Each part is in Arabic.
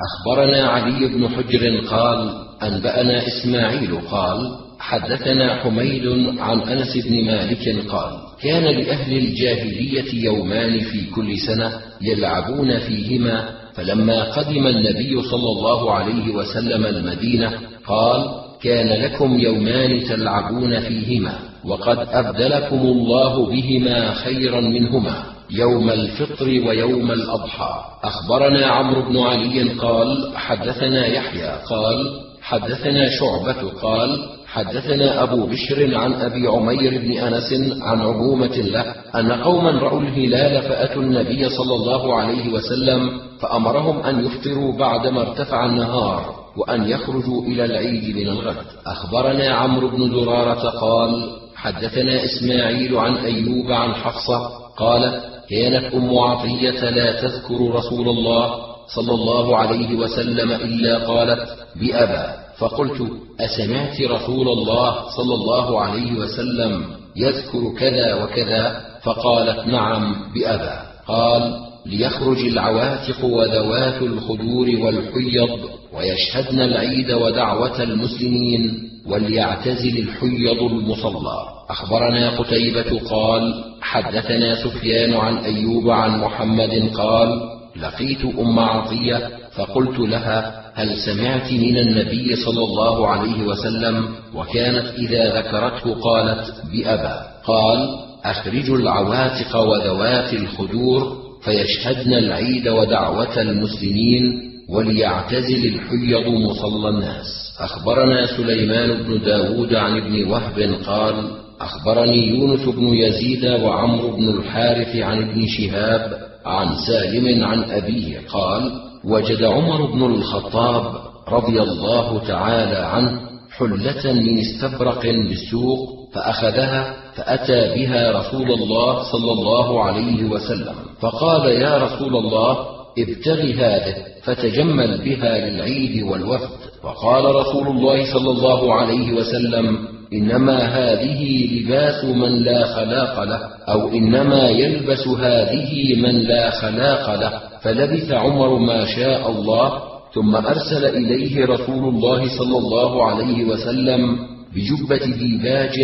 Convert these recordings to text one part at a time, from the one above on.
أخبرنا علي بن حجر قال أنبأنا إسماعيل قال حدثنا حميد عن أنس بن مالك قال كان لأهل الجاهلية يومان في كل سنة يلعبون فيهما فلما قدم النبي صلى الله عليه وسلم المدينة قال كان لكم يومان تلعبون فيهما وقد أبدلكم الله بهما خيرا منهما. يوم الفطر ويوم الأضحى. أخبرنا عمرو بن علي قال حدثنا يحيى قال حدثنا شعبة قال حدثنا أبو بشر عن أبي عمير بن أنس عن عمومة له أن قوما رأوا الهلال فأتوا النبي صلى الله عليه وسلم فأمرهم أن يفطروا بعدما ارتفع النهار وأن يخرجوا إلى العيد من الغد. أخبرنا عمرو بن زرارة قال حدثنا إسماعيل عن أيوب عن حفصة قالت كانت أم عطية لا تذكر رسول الله صلى الله عليه وسلم إلا قالت بأبا. فقلت أسمعت رسول الله صلى الله عليه وسلم يذكر كذا وكذا؟ فقالت نعم بأبا. قال ليخرج العواتق وذوات الخدور والحيض ويشهدن العيد ودعوة المسلمين. وليعتزل الحيض المصلى. أخبرنا قتيبة قال حدثنا سفيان عن أيوب عن محمد قال لقيت أم عطية فقلت لها هل سمعت من النبي صلى الله عليه وسلم؟ وكانت إذا ذكرته قالت بأبا. قال اخرجوا العواتق وذوات الخدور فيشهدن العيد ودعوة المسلمين وليعتزل الحيض مصلى الناس. أخبرنا سليمان بن داود عن ابن وهب قال أخبرني يونس بن يزيد وعمرو بن الحارث عن ابن شهاب عن سالم عن أبيه قال وجد عمر بن الخطاب رضي الله تعالى عنه حلة من استبرق بالسوق فأخذها فأتى بها رسول الله صلى الله عليه وسلم فقال يا رسول الله ابتغ هذه فتجمل بها للعيد والوفد. وقال رسول الله صلى الله عليه وسلم إنما هذه لباس من لا خلاق له أو إنما يلبس هذه من لا خلاق له فلبث عمر ما شاء الله ثم أرسل إليه رسول الله صلى الله عليه وسلم بجبة ديباج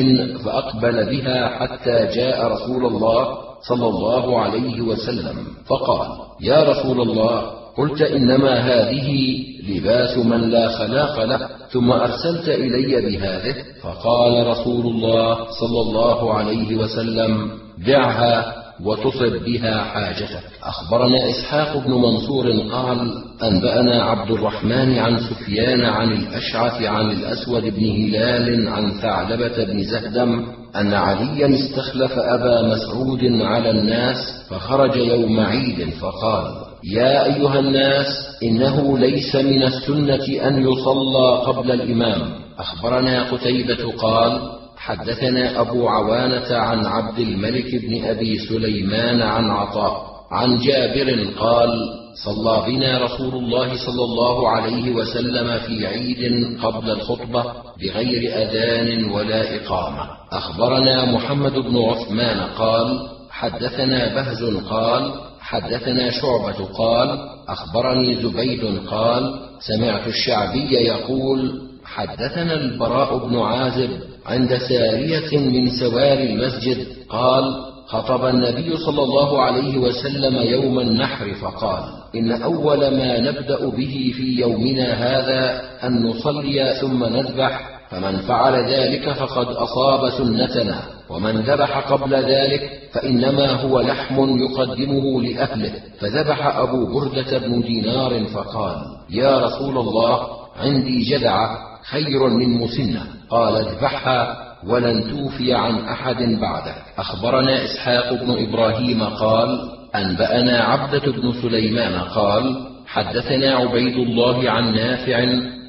فأقبل بها حتى جاء رسول الله صلى الله عليه وسلم فقال يا رسول الله قلت إنما هذه لباس من لا خلاق له ثم أرسلت إلي بهذه فقال رسول الله صلى الله عليه وسلم دعها وتصب بها حاجتك. أخبرنا إسحاق بن منصور قال أنبأنا عبد الرحمن عن سفيان عن الأشعث عن الأسود بن هلال عن ثعلبة بن زهدم أن عليا استخلف أبا مسعود على الناس فخرج يوم عيد فقال يا أيها الناس إنه ليس من السنة أن يصلى قبل الإمام. أخبرنا قتيبة قال حدثنا أبو عوانة عن عبد الملك بن أبي سليمان عن عطاء عن جابر قال صلى بنا رسول الله صلى الله عليه وسلم في عيد قبل الخطبة بغير أذان ولا إقامة. أخبرنا محمد بن عثمان قال حدثنا بهز قال حدثنا شعبة قال أخبرني زبيد قال سمعت الشعبي يقول حدثنا البراء بن عازب عند سارية من سوار المسجد قال خطب النبي صلى الله عليه وسلم يوم النحر فقال إن أول ما نبدأ به في يومنا هذا أن نصلي ثم نذبح فمن فعل ذلك فقد أصاب سنتنا ومن ذبح قبل ذلك فإنما هو لحم يقدمه لأهله فذبح أبو بردة بن دينار فقال يا رسول الله عندي جذعة خير من مسنة. قال اذبحها ولن توفي عن أحد بعدك أخبرنا إسحاق بن إبراهيم قال أنبأنا عبدة بن سليمان قال حدثنا عبيد الله عن نافع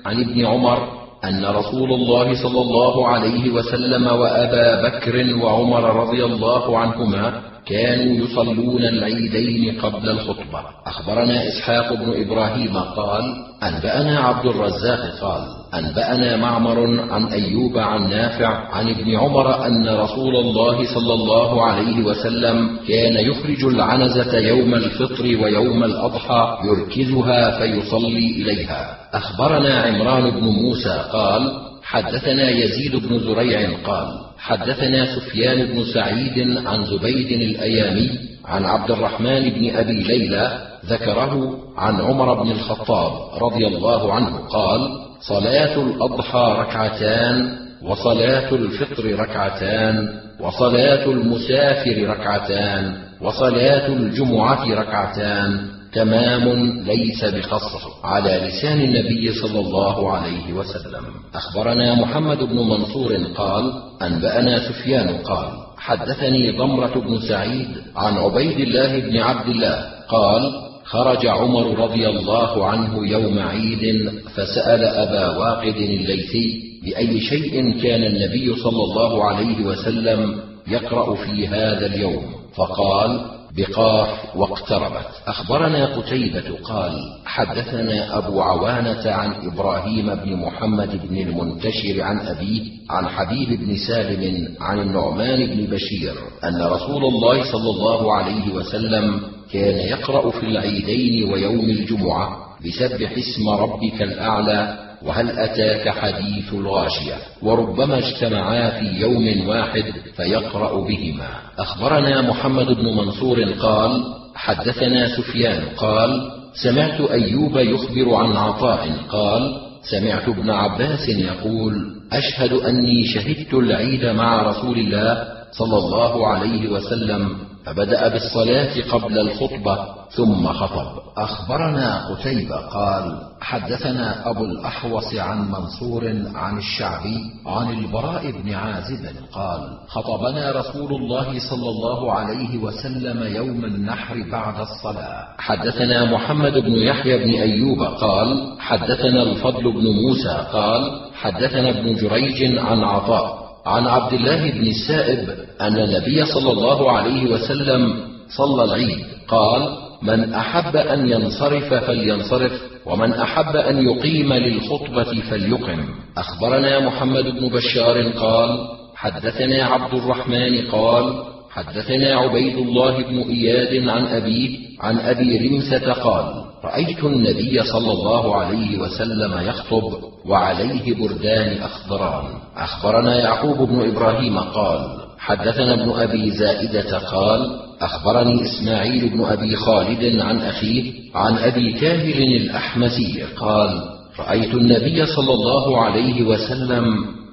عن ابن عمر أن رسول الله صلى الله عليه وسلم وأبا بكر وعمر رضي الله عنهما كانوا يصلون العيدين قبل الخطبة. أخبرنا إسحاق بن إبراهيم قال أنبأنا عبد الرزاق قال أنبأنا معمر عن أيوب عن نافع عن ابن عمر أن رسول الله صلى الله عليه وسلم كان يخرج العنزة يوم الفطر ويوم الأضحى يركزها فيصلي إليها. أخبرنا عمران بن موسى قال حدثنا يزيد بن زريع قال حدثنا سفيان بن سعيد عن زبيد الأيامي عن عبد الرحمن بن أبي ليلى ذكره عن عمر بن الخطاب رضي الله عنه قال صلاة الأضحى ركعتان وصلاة الفطر ركعتان وصلاة المسافر ركعتان وصلاة الجمعة ركعتان تمام ليس بخصه على لسان النبي صلى الله عليه وسلم. أخبرنا محمد بن منصور قال أنبأنا سفيان قال حدثني ضمرة بن سعيد عن عبيد الله بن عبد الله قال خرج عمر رضي الله عنه يوم عيد فسأل أبا واقد الليثي بأي شيء كان النبي صلى الله عليه وسلم يقرأ في هذا اليوم. فقال بقاف واقتربت. أخبرنا قتيبة قال حدثنا أبو عوانة عن إبراهيم بن محمد بن المنتشر عن أبيه عن حبيب بن سالم عن النعمان بن بشير أن رسول الله صلى الله عليه وسلم كان يقرأ في العيدين ويوم الجمعة بسبح اسم ربك الأعلى وهل أتاك حديث الغاشية؟ وربما اجتمعا في يوم واحد فيقرأ بهما. أخبرنا محمد بن منصور قال حدثنا سفيان قال سمعت أيوب يخبر عن عطاء قال سمعت ابن عباس يقول أشهد أني شهدت العيد مع رسول الله صلى الله عليه وسلم فبدأ بالصلاة قبل الخطبة ثم خطب. أخبرنا قتيبة قال حدثنا أبو الأحوص عن منصور عن الشعبي عن البراء بن عازب قال خطبنا رسول الله صلى الله عليه وسلم يوم النحر بعد الصلاة. حدثنا محمد بن يحيى بن أيوب قال حدثنا الفضل بن موسى قال حدثنا ابن جريج عن عطاء عن عبد الله بن السائب أن النبي صلى الله عليه وسلم صلى العيد. قال من أحب أن ينصرف فلينصرف ومن أحب أن يقيم للخطبة فليقم. أخبرنا محمد بن بشار قال حدثنا عبد الرحمن قال حدثنا عبيد الله بن إياد عن أبيه عن أبي رمسة قال رأيت النبي صلى الله عليه وسلم يخطب وعليه بردان أخضران. أخبرنا يعقوب بن إبراهيم قال حدثنا ابن أبي زائدة قال أخبرني إسماعيل بن أبي خالد عن أخيه عن أبي كاهل الأحمسي قال رأيت النبي صلى الله عليه وسلم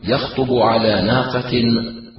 يخطب على ناقة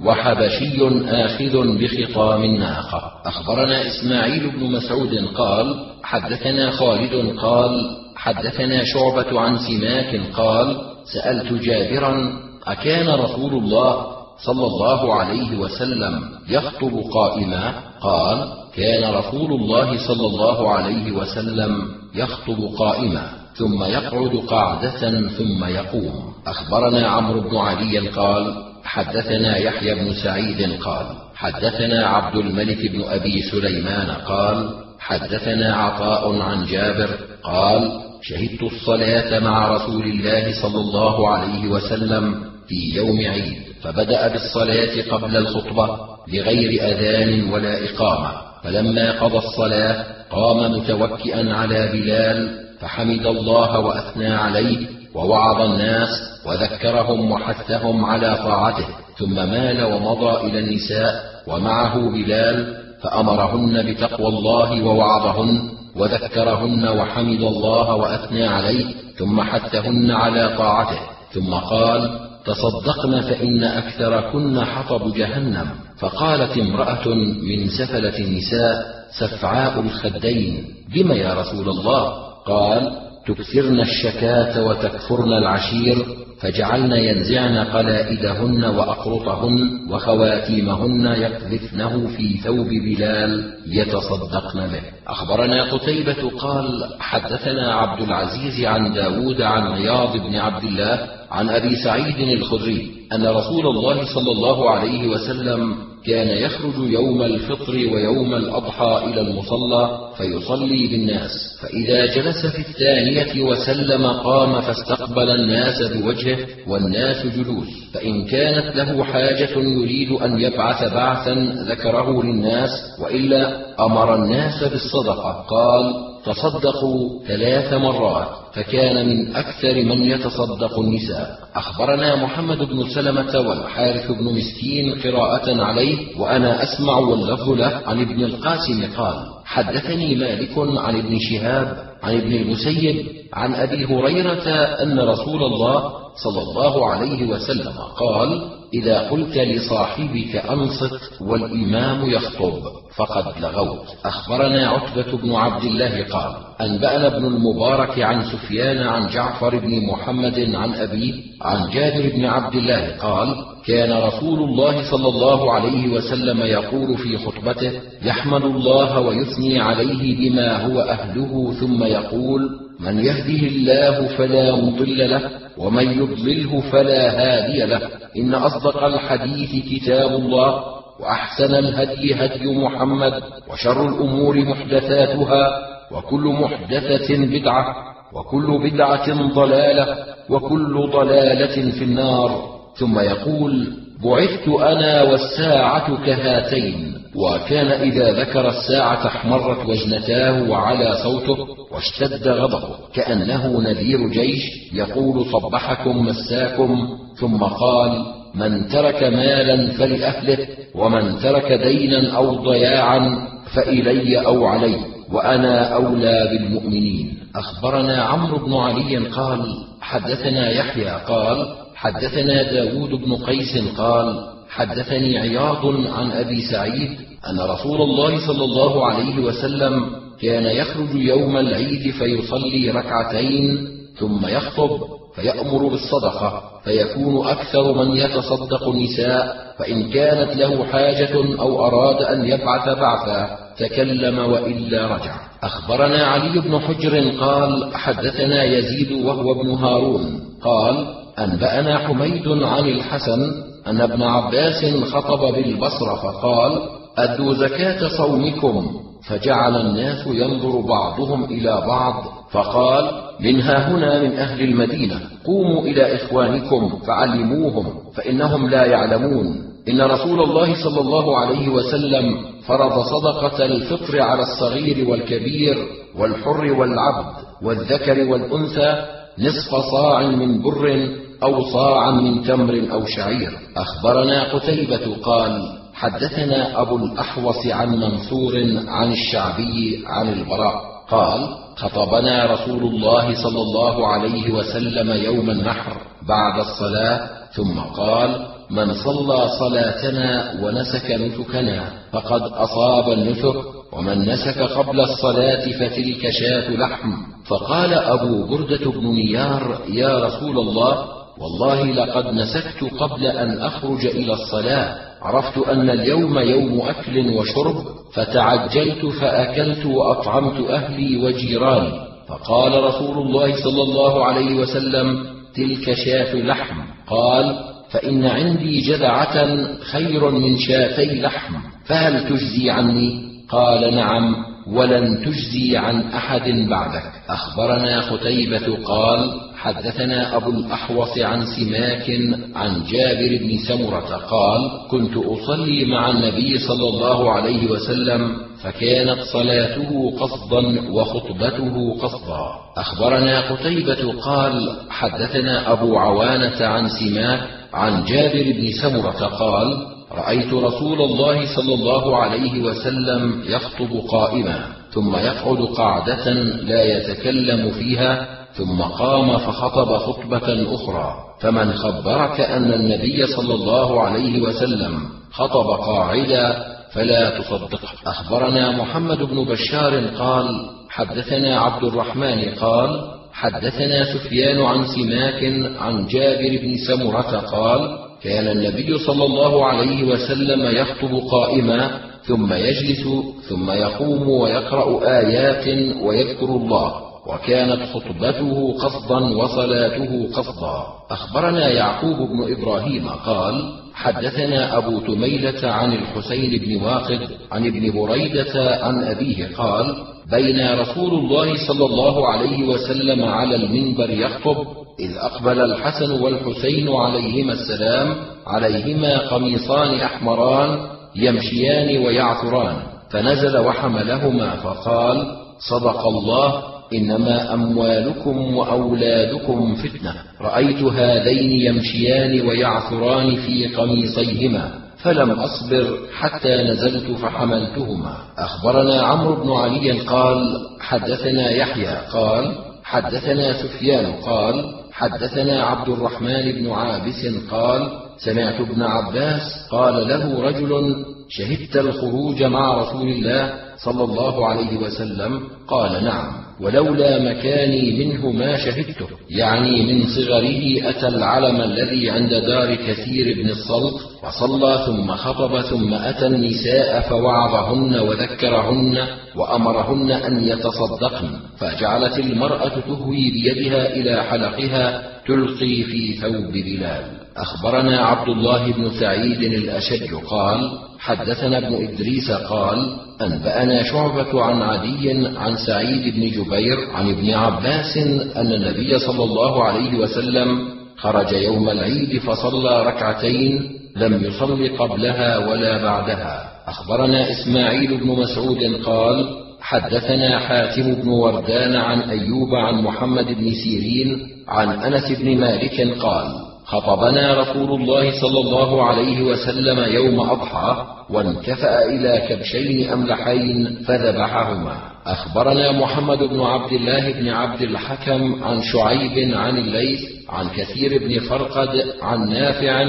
وحبشي آخذ بخطام الناقة أخبرنا إسماعيل بن مسعود قال حدثنا خالد قال حدثنا شعبة عن سماك قال سألت جابرا أكان رسول الله صلى الله عليه وسلم يخطب قائما؟ قال كان رسول الله صلى الله عليه وسلم يخطب قائما. ثم يقعد قعدة ثم يقوم. أخبرنا عمرو بن علي قال حدثنا يحيى بن سعيد قال حدثنا عبد الملك بن أبي سليمان قال حدثنا عطاء عن جابر قال شهدت الصلاة مع رسول الله صلى الله عليه وسلم في يوم عيد فبدأ بالصلاة قبل الخطبة بغير أذان ولا إقامة فلما قضى الصلاة قام متوكئا على بلال فحمد الله وأثنى عليه ووعظ الناس وذكرهم وحثهم على طاعته ثم مال ومضى إلى النساء ومعه بلال فأمرهن بتقوى الله ووعظهن وذكرهن وحمد الله وأثنى عليه ثم حثهن على طاعته ثم قال تصدقن فإن أكثركن حطب جهنم. فقالت امرأة من سفلة النساء سفعاء الخدين بم يا رسول الله؟ قال تكثرن الشكاة وتكفرن العشير فجعلن ينزعن قلائدهن وأقرطهن وخواتيمهن يقذفنه في ثوب بلال يتصدقن به. أخبرنا قتيبة قال حدثنا عبد العزيز عن داود عن عياض بن عبد الله عن أبي سعيد الخدري أن رسول الله صلى الله عليه وسلم كان يخرج يوم الفطر ويوم الأضحى إلى المصلى فيصلي بالناس فإذا جلس في الثانية وسلم قام فاستقبل الناس بوجهه والناس جلوس فإن كانت له حاجة يريد أن يبعث بعثا ذكره للناس وإلا أمر الناس بالصدقة قال تصدقوا ثلاث مرات فكان من أكثر من يتصدق النساء. أخبرنا محمد بن سلمة والحارث بن مسكين قراءة عليه وأنا أسمع واللفظ له عن ابن القاسم قال حدثني مالك عن ابن شهاب عن ابن المسيب عن أبي هريرة أن رسول الله صلى الله عليه وسلم قال إذا قلت لصاحبك أنصت والإمام يخطب فقد لغوت. أخبرنا عتبة بن عبد الله قال أنبأنا ابن المبارك عن سفيان عن جعفر بن محمد عن أبيه عن جابر بن عبد الله قال كان رسول الله صلى الله عليه وسلم يقول في خطبته يحمد الله ويثني عليه بما هو أهله ثم يقول من يهده الله فلا مضل له ومن يضلله فلا هادي له. إن أصدق الحديث كتاب الله وأحسن الهدي هدي محمد وشر الأمور محدثاتها وكل محدثة بدعة وكل بدعة ضلالة وكل ضلالة في النار. ثم يقول بعثت أنا والساعة كهاتين وكان إذا ذكر الساعة احمرت وجنتاه وعلى صوته واشتد غضبه كأنه نذير جيش يقول صبحكم مساكم. ثم قال من ترك مالا فلأهله ومن ترك دينا أو ضياعا فإلي أو علي وأنا أولى بالمؤمنين. أخبرنا عمرو بن علي قال حدثنا يحيى قال حدثنا داود بن قيس قال حدثني عياض عن أبي سعيد أن رسول الله صلى الله عليه وسلم كان يخرج يوم العيد فيصلي ركعتين ثم يخطب فيأمر بالصدقة فيكون أكثر من يتصدق النساء فإن كانت له حاجة أو أراد أن يبعث بعثا تكلم وإلا رجع. أخبرنا علي بن حجر قال حدثنا يزيد وهو ابن هارون قال أنبأنا حميد عن الحسن أن ابن عباس خطب بالبصرة فقال أدوا زكاة صومكم. فجعل الناس ينظر بعضهم إلى بعض فقال منها هنا من أهل المدينة. قوموا إلى إخوانكم فعلموهم فإنهم لا يعلمون. إن رسول الله صلى الله عليه وسلم فرض صدقة الفطر على الصغير والكبير والحر والعبد والذكر والأنثى نصف صاع من بر أو صاعا من تمر أو شعير. أخبرنا قتيبة قال حدثنا أبو الأحوص عن منصور عن الشعبي عن البراء قال خطبنا رسول الله صلى الله عليه وسلم يوم النحر بعد الصلاة ثم قال من صلى صلاتنا ونسك نسكنا فقد أصاب النسك ومن نسك قبل الصلاة فتلك شاة لحم. فقال أبو بردة بن نيار يا رسول الله والله لقد نسكت قبل أن أخرج إلى الصلاة. عرفت أن اليوم يوم أكل وشرب فتعجلت فأكلت وأطعمت أهلي وجيراني. فقال رسول الله صلى الله عليه وسلم تلك شاة لحم. قال فإن عندي جذعة خير من شاتي لحم فهل تجزي عني؟ قال نعم ولن تجزي عن أحد بعدك. أخبرنا قتيبة قال حدثنا أبو الأحوص عن سماك عن جابر بن سمرة قال كنت أصلي مع النبي صلى الله عليه وسلم فكانت صلاته قصدا وخطبته قصدا. أخبرنا قتيبة قال حدثنا أبو عوانة عن سماك عن جابر بن سمرة قال رأيت رسول الله صلى الله عليه وسلم يخطب قائما ثم يقعد قعدة لا يتكلم فيها ثم قام فخطب خطبة أخرى. فمن خبرك أن النبي صلى الله عليه وسلم خطب قاعدا فلا تصدقه أخبرنا محمد بن بشار قال حدثنا عبد الرحمن قال حدثنا سفيان عن سماك عن جابر بن سمرة قال كان النبي صلى الله عليه وسلم يخطب قائما ثم يجلس ثم يقوم ويقرأ آيات ويذكر الله وكانت خطبته قصدا وصلاته قصدا. أخبرنا يعقوب بن إبراهيم قال حدثنا أبو تميلة عن الحسين بن واقد عن ابن بريدة عن أبيه قال بين رسول الله صلى الله عليه وسلم على المنبر يخطب إذ أقبل الحسن والحسين عليهما السلام عليهما قميصان أحمران يمشيان ويعثران فنزل وحملهما فقال صدق الله إنما أموالكم وأولادكم فتنة. رأيت هذين يمشيان ويعثران في قميصيهما فلم أصبر حتى نزلت فحملتهما. أخبرنا عمرو بن علي قال حدثنا يحيى قال حدثنا سفيان قال حدثنا عبد الرحمن بن عابس قال سمعت ابن عباس قال له رجل شهدت الخروج مع رسول الله صلى الله عليه وسلم؟ قال نعم. ولولا مكاني منه ما شهدته. يعني من صغره أتى العلم الذي عند دار كثير بن الصلت وصلى ثم خطب ثم أتى النساء فوعظهن وذكرهن وأمرهن أن يتصدقن فجعلت المرأة تهوي بيدها إلى حلقها تلقي في ثوب بلال. أخبرنا عبد الله بن سعيد الأشج قال حدثنا ابن إدريس قال أنبأنا شعبة عن عدي عن سعيد بن جبير عن ابن عباس أن النبي صلى الله عليه وسلم خرج يوم العيد فصلى ركعتين لم يصل قبلها ولا بعدها. أخبرنا إسماعيل بن مسعود قال حدثنا حاتم بن وردان عن أيوب عن محمد بن سيرين عن أنس بن مالك قال خطبنا رسول الله صلى الله عليه وسلم يوم أضحى وانكفا إلى كبشين أملحين فذبحهما. أخبرنا محمد بن عبد الله بن عبد الحكم عن شعيب عن الليث عن كثير بن فرقد عن نافع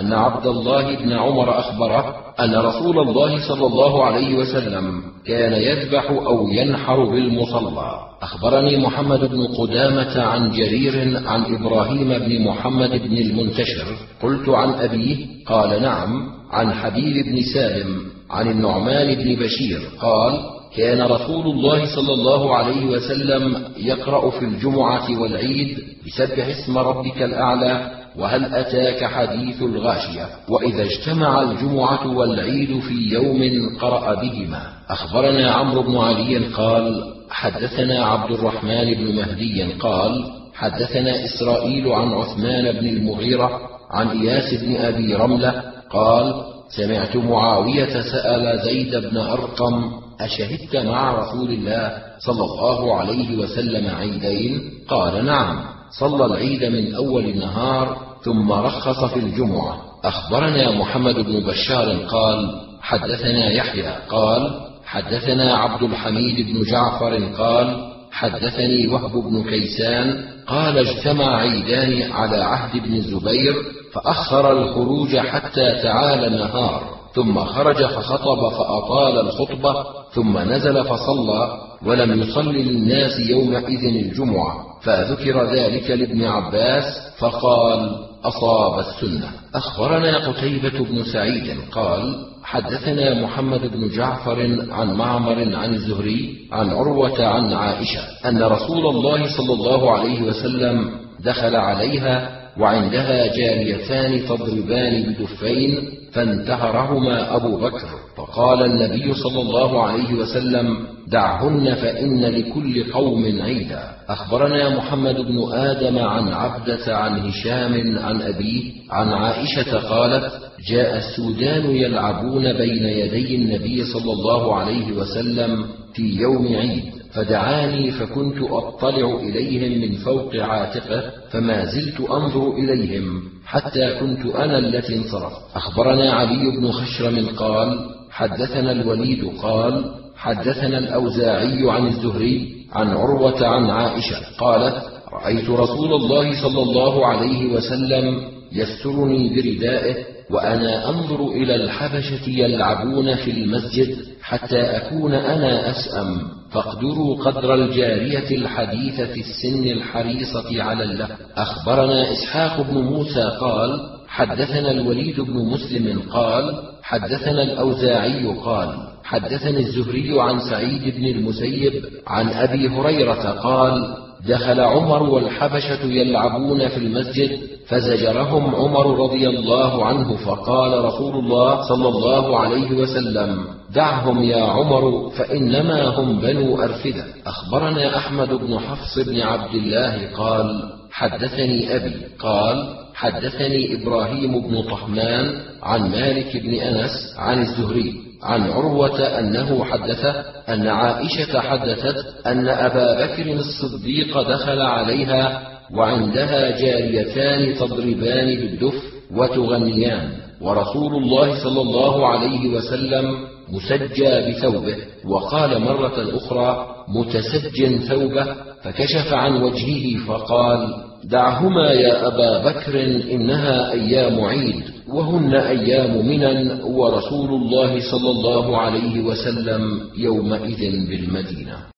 أن عبد الله بن عمر أخبره أن رسول الله صلى الله عليه وسلم كان يذبح أو ينحر بالمصلى. أخبرني محمد بن قدامة عن جرير عن إبراهيم بن محمد بن المنتشر. قلت عن أبيه قال نعم. عن حبيب بن سالم عن النعمان بن بشير قال كان رسول الله صلى الله عليه وسلم يقرأ في الجمعة والعيد بسبح اسم ربك الأعلى وهل أتاك حديث الغاشية؟ وإذا اجتمع الجمعة والعيد في يوم قرأ بهما. أخبرنا عمرو بن علي قال حدثنا عبد الرحمن بن مهدي قال حدثنا إسرائيل عن عثمان بن المغيرة عن إياس بن أبي رملة قال سمعت معاوية سأل زيد بن أرقم أشهدت مع رسول الله صلى الله عليه وسلم عيدين؟ قال نعم. صلى العيد من أول النهار ثم رخص في الجمعة. أخبرنا محمد بن بشار قال حدثنا يحيى قال حدثنا عبد الحميد بن جعفر قال حدثني وهب بن كيسان قال اجتمع عيدان على عهد بن الزبير فأخر الخروج حتى تعالى النهار. ثم خرج فخطب فأطال الخطبة ثم نزل فصلى ولم يصل للناس يومئذ الجمعة فذكر ذلك لابن عباس فقال أصاب السنة. أخبرنا قتيبة بن سعيد قال حدثنا محمد بن جعفر عن معمر عن الزهري عن عروة عن عائشة أن رسول الله صلى الله عليه وسلم دخل عليها وعندها جاريتان تضربان بدفين فانتهرهما أبو بكر فقال النبي صلى الله عليه وسلم دعهن فإن لكل قوم عيدا. أخبرنا محمد بن آدم عن عبدة عن هشام عن أبيه عن عائشة قالت جاء السودان يلعبون بين يدي النبي صلى الله عليه وسلم في يوم عيد. فدعاني فكنت أطلع إليهم من فوق عاتقه فما زلت أنظر إليهم حتى كنت أنا التي انصرفت أخبرنا علي بن خشرم قال حدثنا الوليد قال حدثنا الأوزاعي عن الزهري عن عروة عن عائشة قالت رأيت رسول الله صلى الله عليه وسلم يسترني بردائه وأنا أنظر إلى الحبشة يلعبون في المسجد حتى أكون أنا أسأم. فاقدروا قدر الجارية الحديثة السن الحريصة على اللهو أخبرنا إسحاق بن موسى قال حدثنا الوليد بن مسلم قال حدثنا الأوزاعي قال حدثني الزهري عن سعيد بن المسيب عن أبي هريرة قال دخل عمر والحبشة يلعبون في المسجد فزجرهم عمر رضي الله عنه فقال رسول الله صلى الله عليه وسلم دعهم يا عمر فإنما هم بنو أرفدة. أخبرنا أحمد بن حفص بن عبد الله قال حدثني أبي. قال حدثني إبراهيم بن طهمان عن مالك بن أنس عن الزهري عن عروة أنه حدثه أن عائشة حدثت أن أبا بكر الصديق دخل عليها وعندها جاريتان تضربان بالدف وتغنيان ورسول الله صلى الله عليه وسلم مسجى بثوبه وقال مرة أخرى متسج ثوبه فكشف عن وجهه فقال دعهما يا أبا بكر إنها أيام عيد وهن أيام منن ورسول الله صلى الله عليه وسلم يومئذ بالمدينة.